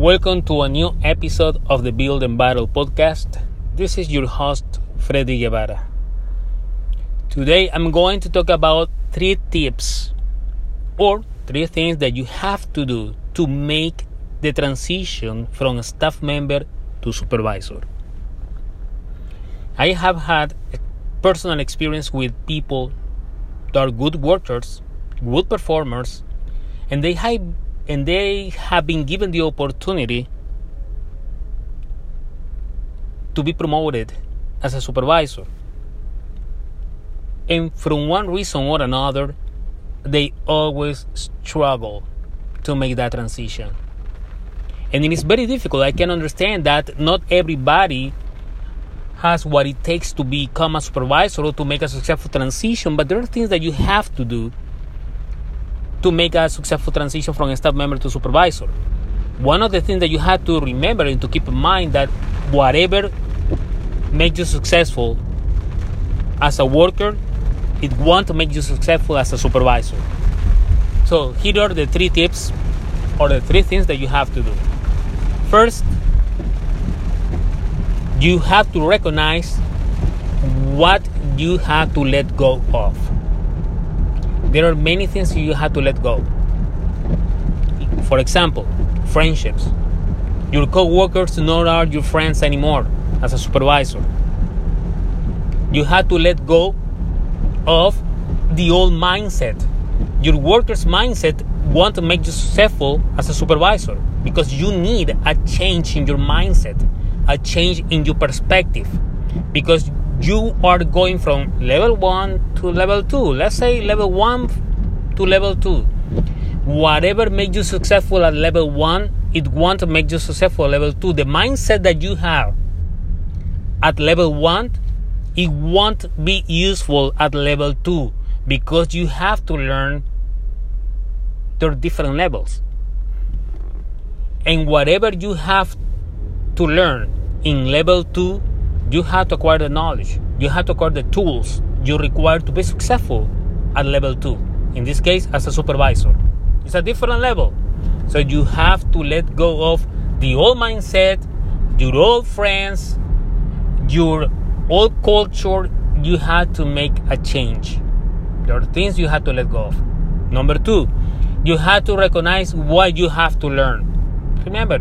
Welcome to a new episode of the Build and Battle podcast. This is your host, Freddy Guevara. Today I'm going to talk about three tips or three things that you have to do to make the transition from a staff member to supervisor. I have had a personal experience with people that are good workers, good performers, and they have and they have been given the opportunity to be promoted as a supervisor. And from one reason or another, they always struggle to make that transition. And it is very difficult. I can understand that not everybody has what it takes to become a supervisor or to make a successful transition, but there are things that you have to do to make a successful transition from a staff member to supervisor. One of the things that you have to remember and to keep in mind that whatever makes you successful as a worker, it wants to make you successful as a supervisor. So here are the three tips or the three things that you have to do. First, you have to recognize what you have to let go of. There are many things you have to let go. For example, friendships. Your co-workers not are your friends anymore as a supervisor. You have to let go of the old mindset. Your workers' mindset want to make you successful as a supervisor because you need a change in your mindset, a change in your perspective. Because you are going from level 1 to level 2. Let's say level 1 to level 2. Whatever makes you successful at level 1, it won't make you successful at level 2. The mindset that you have at level 1, it won't be useful at level 2 because you have to learn their different levels. And whatever you have to learn in level 2 you have to acquire the knowledge, you have to acquire the tools you require to be successful at level two. In this case, as a supervisor, it's a different level. So you have to let go of the old mindset, your old friends, your old culture. You have to make a change. There are things you have to let go of. Number two, you have to recognize what you have to learn. Remember,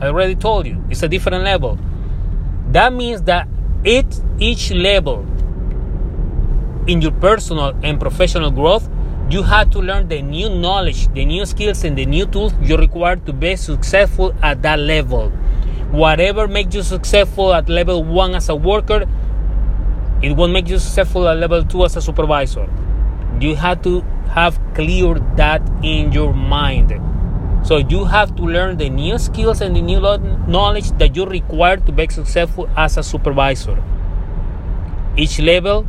I already told you, it's a different level. That means that each, each level in your personal and professional growth, you have to learn the new knowledge, the new skills, and the new tools you require to be successful at that level. Whatever makes you successful at level one as a worker, it won't make you successful at level two as a supervisor. You have to have clear that in your mind. So you have to learn the new skills and the new knowledge that you require to be successful as a supervisor. Each level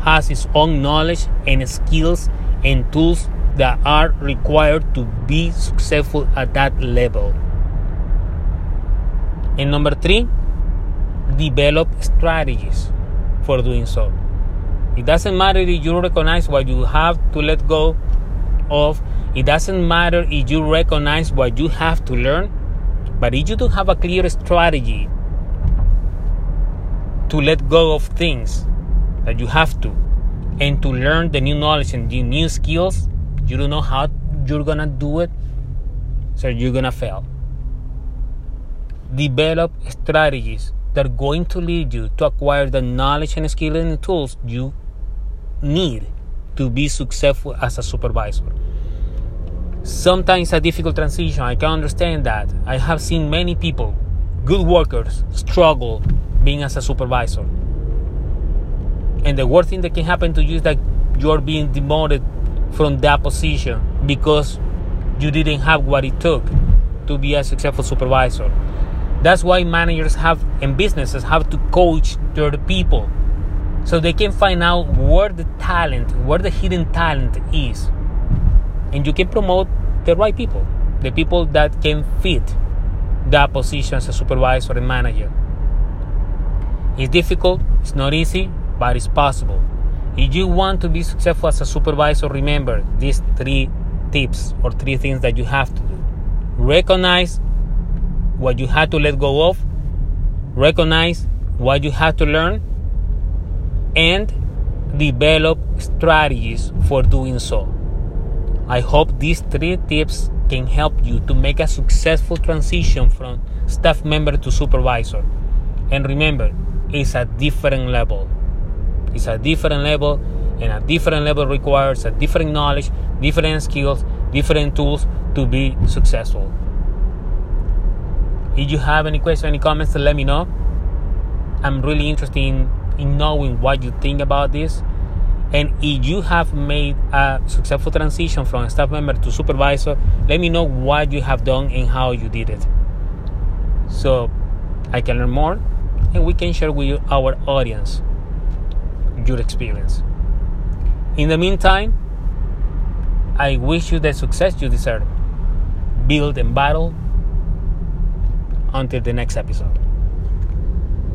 has its own knowledge and skills and tools that are required to be successful at that level. And number three, develop strategies for doing so. It doesn't matter if you recognize what you have to let go of it doesn't matter if you recognize what you have to learn, but if you don't have a clear strategy to let go of things that you have to and to learn the new knowledge and the new skills, you don't know how you're gonna do it, so you're gonna fail. Develop strategies that are going to lead you to acquire the knowledge and skill and tools you need to be successful as a supervisor sometimes a difficult transition. I can understand that. I have seen many people, good workers, struggle being as a supervisor. And the worst thing that can happen to you is that you're being demoted from that position because you didn't have what it took to be a successful supervisor. That's why managers have and businesses have to coach their people so they can find out where the talent, where the hidden talent is and you can promote the right people, the people that can fit that position as a supervisor and manager. It's difficult, it's not easy, but it's possible. If you want to be successful as a supervisor, remember these three tips or three things that you have to do. Recognize what you had to let go of, recognize what you had to learn, and develop strategies for doing so. I hope these three tips can help you to make a successful transition from staff member to supervisor. And remember, it's a different level. It's a different level, and a different level requires a different knowledge, different skills, different tools to be successful. If you have any questions, any comments, let me know. I'm really interested in, in knowing what you think about this. And if you have made a successful transition from a staff member to supervisor, let me know what you have done and how you did it. So I can learn more and we can share with our audience your experience. In the meantime, I wish you the success you deserve. Build and battle until the next episode.